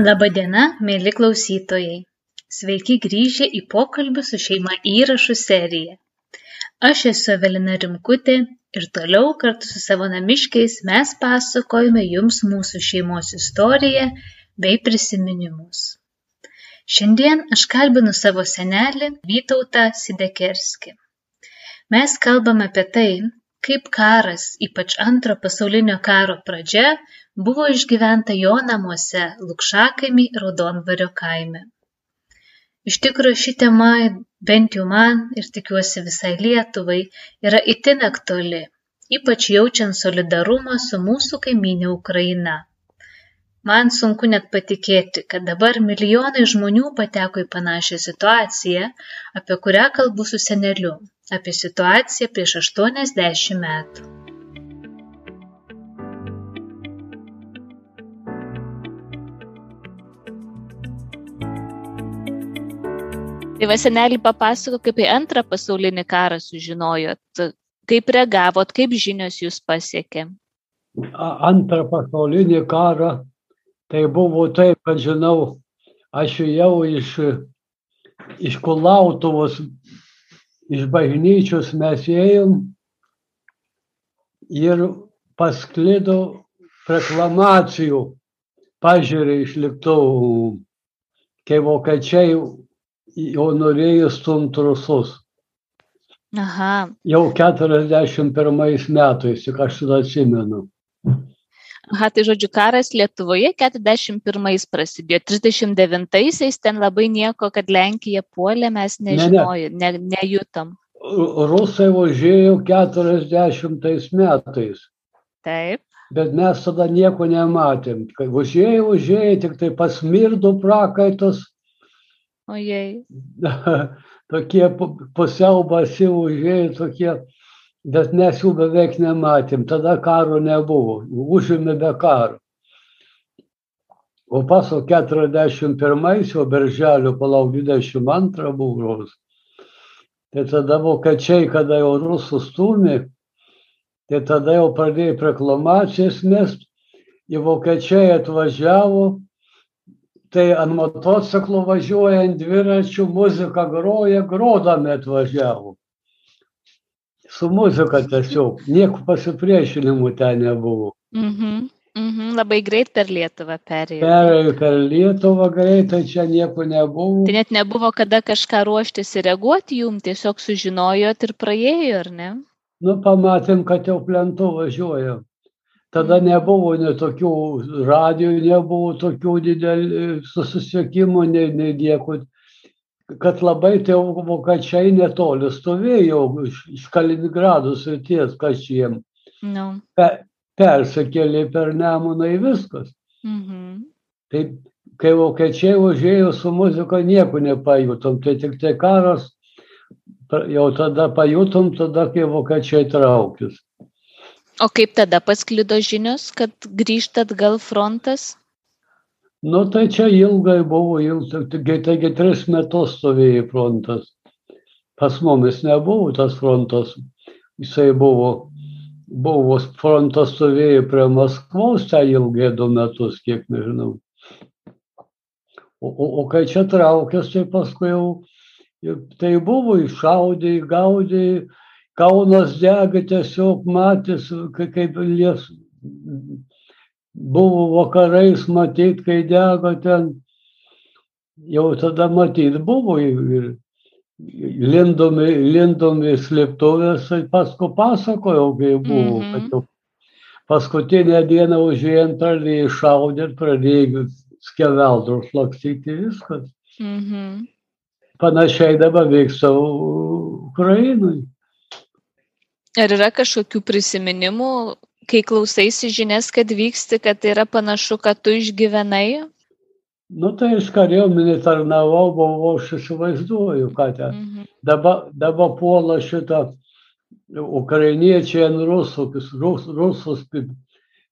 Labadiena, mėly klausytojai. Sveiki grįžę į pokalbių su šeima įrašų seriją. Aš esu Evelina Rimkutė ir toliau kartu su savo namiškiais mes pasakojame jums mūsų šeimos istoriją bei prisiminimus. Šiandien aš kalbinu savo senelį Vytautą Sidekerskį. Mes kalbame apie tai, kaip karas, ypač antro pasaulinio karo pradžia, buvo išgyventa jo namuose Lukšakaimy Raudondvario kaime. Iš tikrųjų ši tema bent jau man ir tikiuosi visai Lietuvai yra itin aktuali, ypač jaučiant solidarumą su mūsų kaiminė Ukraina. Man sunku net patikėti, kad dabar milijonai žmonių pateko į panašią situaciją, apie kurią kalbu su seneliu, apie situaciją prieš 80 metų. Tai va senelį papasako, kaip į antrą pasaulinį karą sužinojot, kaip reagavot, kaip žinios jūs pasiekė. Antrą pasaulinį karą, tai buvo taip, kad žinau, aš jau iš, iš Kulautuvos, iš bažnyčios mes ėjom ir pasklido reklamacijų, pažiūrė iš lėktuvų, kai vokiečiai jau norėjo stumti rusus. Aha. Jau 41 metais, tik aš tada atsimenu. Aha, tai žodžiu, karas Lietuvoje 41 prasidėjo, 39-aisiais ten labai nieko, kad Lenkija puolė, mes nežinojom, ne, ne. ne, nejutom. Rusai važiavo 40 metais. Taip. Bet mes tada nieko nematėm. Kai važiavo, važiavo, tik tai pasmirdo prakaitos Ojei. tokie pusiau basi užėjai tokie, bet mes jų beveik nematėm, tada karo nebuvo, užėmė be karo. O paso 41 jau birželio, palauk 22 buvo rus. Tai tada vokiečiai, kada jau rusų stumė, tai tada jau pradėjo proklamacijas mest, į vokiečiai atvažiavo, tai ant motociklo važiuoja ant dviračių muzika groja grodami atvažiavo su muzika tiesiog nieko pasipriešinimų ten nebuvo Mhm. Mhm. Labai greit per Lietuvą perėjo. perėjo per lietuvą greitai čia nieko nebuvo Tai net nebuvo kada kažką ruoštis ir reaguoti jum, tiesiog sužinojot ir praėjo, ar ne? nu pamatėm kad jau plentu važiuoja tada nebuvo nei tokių radijų nebuvo tokių didelių susisiekimų nei nei nieko kad labai tai jau vokiečiai netoli stovėjo iš iš kaliningrado srities kas jiem Nu. pe persikėlė per nemuną ir viskas Mhm. tai kai vokiečiai užėjo su muzika nieko nepajutom tai tiktai karas pa- jau tada pajutom tada kai vokiečiai traukės O kaip tada pasklido žinios, kad grįžtat gal frontas? Nu tai čia ilgai buvo ilgai taigi taigi tris metus stovėjo frontas. Pas mumis nebuvo tas frontas. Jisai buvo buvo frontas stovėjo prie maskvos ten ilgai du metus kiek nežinau. O o o kai čia traukės tai paskui jau ir tai buvo iššaudė gaudė kaunas dega tiesiog kai kaip lies buvo vakarais matyt kai dega ten jau tada matyt buvo ir lindom lindom į slėptuves tai paskui pasakojau kai buvo Mhm. kad jau paskutinę dieną užėjom pradėjo šaudyt ir pradėjo skeveldros lakstyti viskas Mhm. panašiai dabar vyksta Ukrainai. Ar yra kažkokių prisiminimų, kai klausaisi žinias, kad vyksti, kad tai yra panašu, kad tu išgyvenai? Nu tai iš kariuomenė tarnavau, buvau, aš įsivaizduoju, ką ten. Mhm. Dabar, dabar puola šitą ukrainiečiai ant rusų, rus, rusus.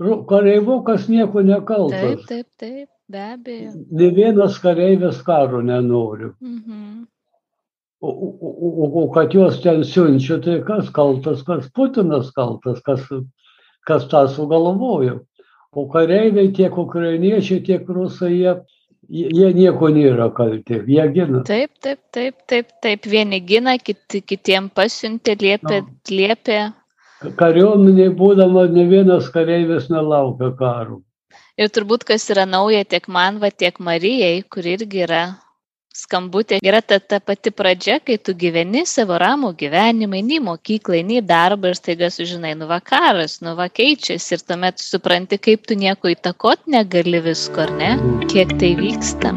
Ru, kareivukas nieko Taip, nekaltas. taip, taip, be abejo. Ne vienas kareivis karo nenori. Mhm. O, o, o, o kad juos ten siunčia, tai kas kaltas, kas Putinas kaltas, kas, kas tą sugalvojo. O kareiviai tiek ukrainiečiai, tiek rusai, jie, jie nieko nėra kalti, jie gina. Taip, taip, taip, taip, taip, vieni gina, kiti, kitiem pasiuntė, liepė, no. liepė. Kariuomenė būdama ne vienas kareivis nelaukia karų. Ir turbūt, kas yra nauja tiek man, va, tiek Marijai, kur irgi yra skambutė yra ta, ta pati pradžia, kai tu gyveni savo ramų gyvenimą, nei mokyklai, nei darbą ir staiga sužinai, nu vakaras, nu va keičiasi ir tuomet supranti, kaip tu nieko įtakot negali visko, ar ne? Kiek tai vyksta.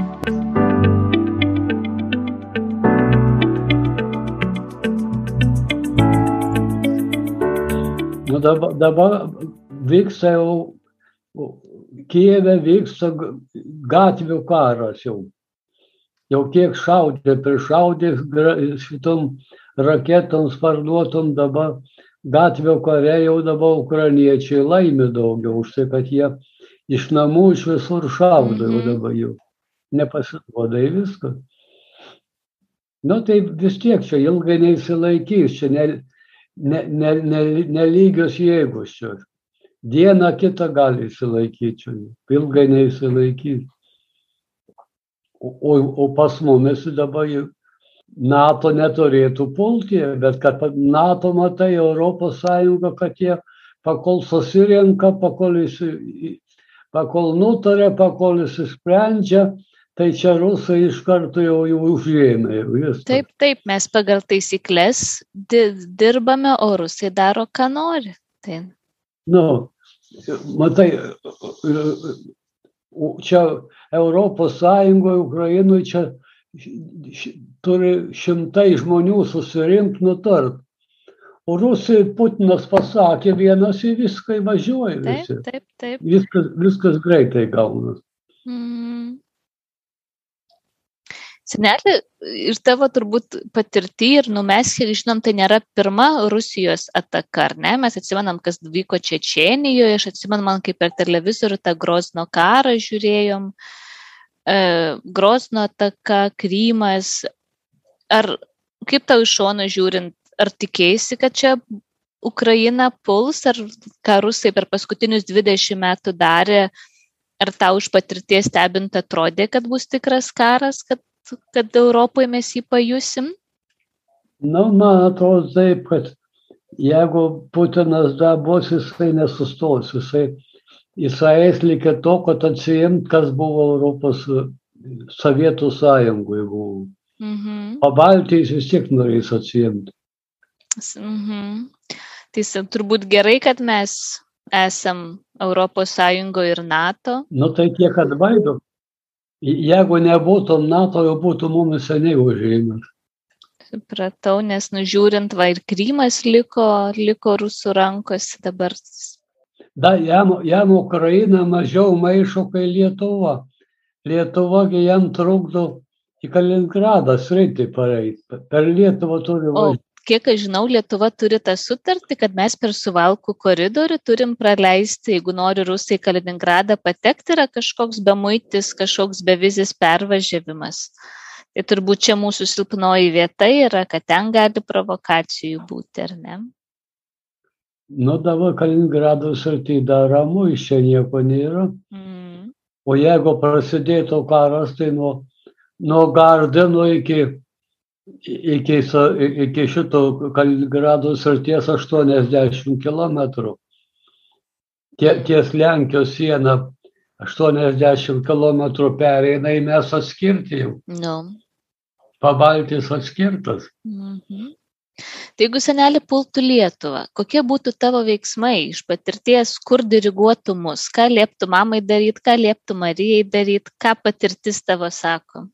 Nu dabar, dabar vyksta jau, Kijeve vyksta gatvių karas jau jau kiek šaudė, prišaudė šitom raketom sparnuotom dabar gatvio kare jau dabar ukrainiečiai laimi daugiau už tai, kad jie iš namų iš visur šaudo jau mhm. dabar jau. Nepasiduoda į viską. Nu tai vis tiek čia ilgai neįsilaikys, čia nelygios ne, ne, ne, ne, ne jėgos čia. Dieną kitą gali įsilaikyti ilgai neįsilaikys o, o pas mumis dabar NATO neturėtų pulti, bet kad NATO matai Europos Sąjunga, kad jie pakol susirenka, pakol, jis, pakol nutarė, pakol jis sprendžia, tai čia rusai iš karto jau, jau užėmė. Taip, taip, mes pagal taisyklės di dirbame, o rusai daro, ką nori. Tai... Nu, matai, čia Europos Sąjungoje, Ukrainoje čia turi šimtai žmonių susirinkti, nutart. O Rusijai Putinas pasakė, vienas į viską įvažiuoja. Visi. Taip, taip, taip. Viskas, viskas greitai gaunas. Mm. Senelė, ir tavo turbūt patirti, ir nu, mes, kiek žinom, tai nėra pirma Rusijos ataka, ar ne? Mes atsimenam, kas vyko Čečienijoje, aš atsimenu, man kaip per televizorių tą Grozno karą žiūrėjom, e, Grozno ataka, Krymas. Ar kaip tau iš šono žiūrint, ar tikėsi, kad čia Ukraina puls, ar ką rusai per paskutinius 20 metų darė, ar tau iš patirties stebint atrodė, kad bus tikras karas, kad kad Europoje mes jį pajusim? Na, nu, man atrodo taip, kad jeigu Putinas dar bus, jisai nesustos, jisai, jisai eis likė to, kad atsijimt, kas buvo Europos Sovietų sąjungoje. Mhm. O Baltijos vis tiek norės atsijimti. Mhm. Tai turbūt gerai, kad mes esam Europos Sąjungoje ir NATO. Nu tai tiek atbaido. Jeigu nebūtų NATO, jau būtų mumis seniai užėjimas. Supratau, nes nužiūrint, va ir Krymas liko, liko rusų rankose dabar. Da, jam, jam Ukraina mažiau maišo, kai Lietuva. Lietuvagi jam trukdo į Kaliningradą sritį pareiti. Per Lietuvą turi važiuoti kiek aš žinau, Lietuva turi tą sutartį, kad mes per suvalkų koridorių turim praleisti, jeigu nori rusai Kaliningradą patekti, yra kažkoks bemuitis, kažkoks bevizis pervažiavimas. Tai turbūt čia mūsų silpnoji vieta yra, kad ten gali provokacijų būti, ar ne? Nu, dabar Kaliningrado srity dar ramu, iš čia nieko nėra. Mm. O jeigu prasidėtų karas, tai nuo, nuo Gardino iki iki, iki šito Kaliningrado sarties 80 km. Ties Lenkijos siena 80 km pereina į mes atskirti jau. No. Pabaltis atskirtas. Mhm. Tai jeigu senelį pultų Lietuvą, kokie būtų tavo veiksmai iš patirties, kur diriguotų mus, ką lieptų mamai daryti, ką lieptų Marijai daryti, ką patirtis tavo sako?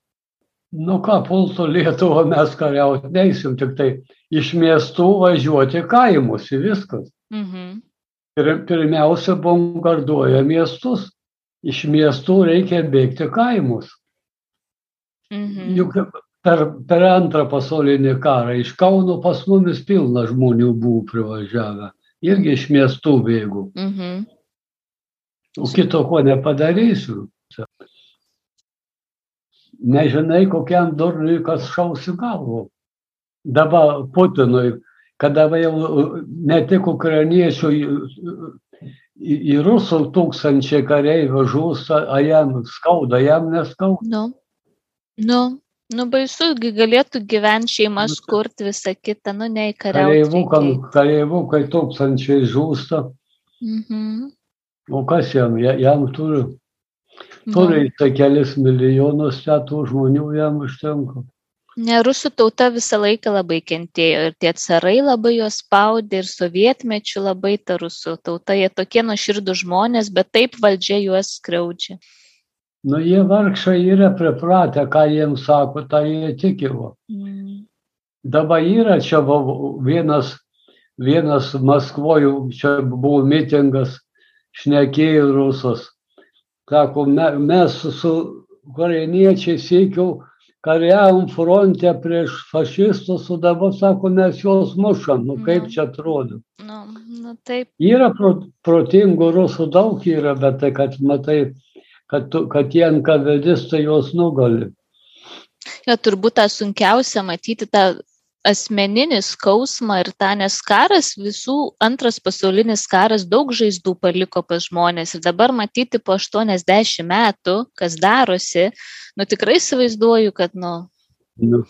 Nu ką pultų Lietuvą mes kariauti neisim, tik tai iš miestų važiuoti kaimus ir viskas. Mhm. Ir pirmiausia, bombarduoja miestus. Iš miestų reikia bėgti kaimus. Mhm. Juk per, per antrą pasaulinį karą iš Kauno pas mumis pilna žmonių buvo privažiavę. Irgi iš miestų bėgų. Mhm. O kito ko nepadarysiu nežinai, kokiam durniui kas šausi galvo. Dabar Putinui, kada jau ne tik ukrainiečių į, į rusų tūkstančiai kareivių žūsta, a jam skauda, jam neskauda. Nu, nu, nu baisu, galėtų gyventi šeimas kurti visą kitą, nu nei Kareivų, kariauti. kareivų, kai tūkstančiai žūsta, Mhm. o kas jam, Ja- jam turi, Nu. turi tai kelis milijonus, čia tų žmonių jam užtenka. Ne, rusų tauta visą laiką labai kentėjo ir tie carai labai juos spaudė ir sovietmečių labai ta rusų tauta, jie tokie nuoširdų žmonės, bet taip valdžia juos skriaudžia. Nu, jie vargšai yra pripratę, ką jiems sako, tai jie tikėjo. Mm. Dabar yra čia vienas, vienas Maskvoje, čia buvo mitingas, šnekėjo rusas. Sako, me, mes su ukrainiečiais sėkiau kariavom fronte prieš fašistus, o dabar sako, mes juos mušam. Nu, kaip Nu. čia atrodo? Nu, nu taip, Yra pro, protingų rusų daug yra, bet tai, kad matai, kad, tu- kad tie NKVDistai juos nugali. jo turbūt tą sunkiausia matyti tą asmeninį skausmą ir tą, nes karas visų, antras pasaulinis karas daug žaizdų paliko pas žmonės. Ir dabar matyti po 80 metų, kas darosi, nu tikrai įsivaizduoju, kad, nu, Nu,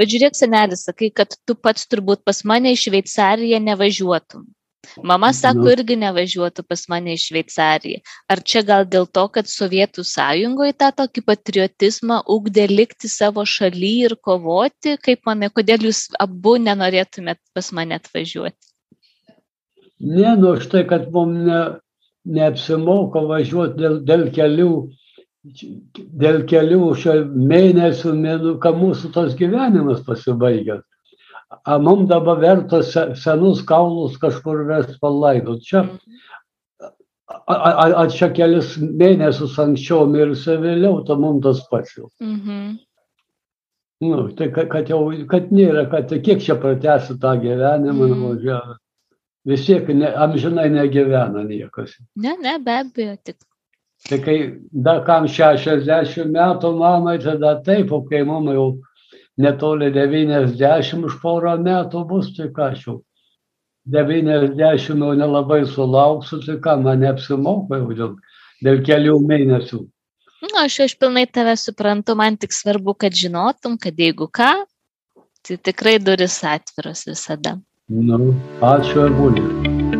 Bet žiūrėk, senelis, sakai, kad tu pats turbūt pas mane į Šveicariją nevažiuotum. Mama sako, irgi nevažiuotų pas mane į Šveicariją. Ar čia gal dėl to, kad Sovietų sąjungoje tą tokį patriotizmą ugdė likti savo šaly ir kovoti? Kaip manai, kodėl jūs abu nenorėtumėt pas mane atvažiuoti? Ne, nu štai, kad mums ne, neapsimoka važiuoti dėl, dėl kelių, dėl kelių mėnesių, mėnų, ką mūsų tas gyvenimas pasibaigęs. A mums dabar verta se- senus kaulus kažkur vest palaidot. Čia, a, a, a- čia kelis mėnesius anksčiau mirsi vėliau, tai mums tas pats jau. Mhm. Nu, tai kad, jau, kad nėra, kad tai kiek čia pratęsi tą gyvenimą, mm. nuvažiavę. Vis tiek ne, amžinai negyvena niekas. Ne, ne, be abejo, tik. Tai kai dar kam 60 metų mamai, tada taip, o kai mama jau netoli 90 už porą metų bus, tai ką aš jau 90 jau nelabai sulauksiu, tai ką man neapsimoka jau dėl, dėl kelių mėnesių. Nu, aš, aš pilnai tave suprantu, man tik svarbu, kad žinotum, kad jeigu ką, tai tikrai duris atviros visada. Nu, ačiū ir būdė.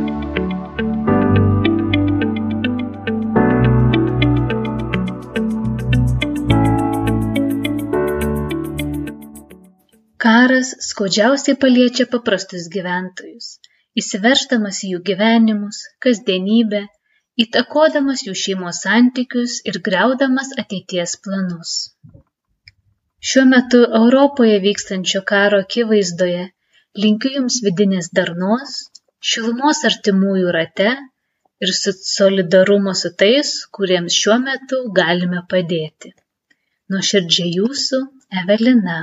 Karas skaudžiausiai paliečia paprastus gyventojus, įsiveršdamas į jų gyvenimus, kasdienybę, įtakodamas jų šeimos santykius ir greudamas ateities planus. Šiuo metu Europoje vykstančio karo akivaizdoje linkiu Jums vidinės darnos, šilumos artimųjų rate ir solidarumo su tais, kuriems šiuo metu galime padėti. Nuoširdžiai Jūsų Evelina.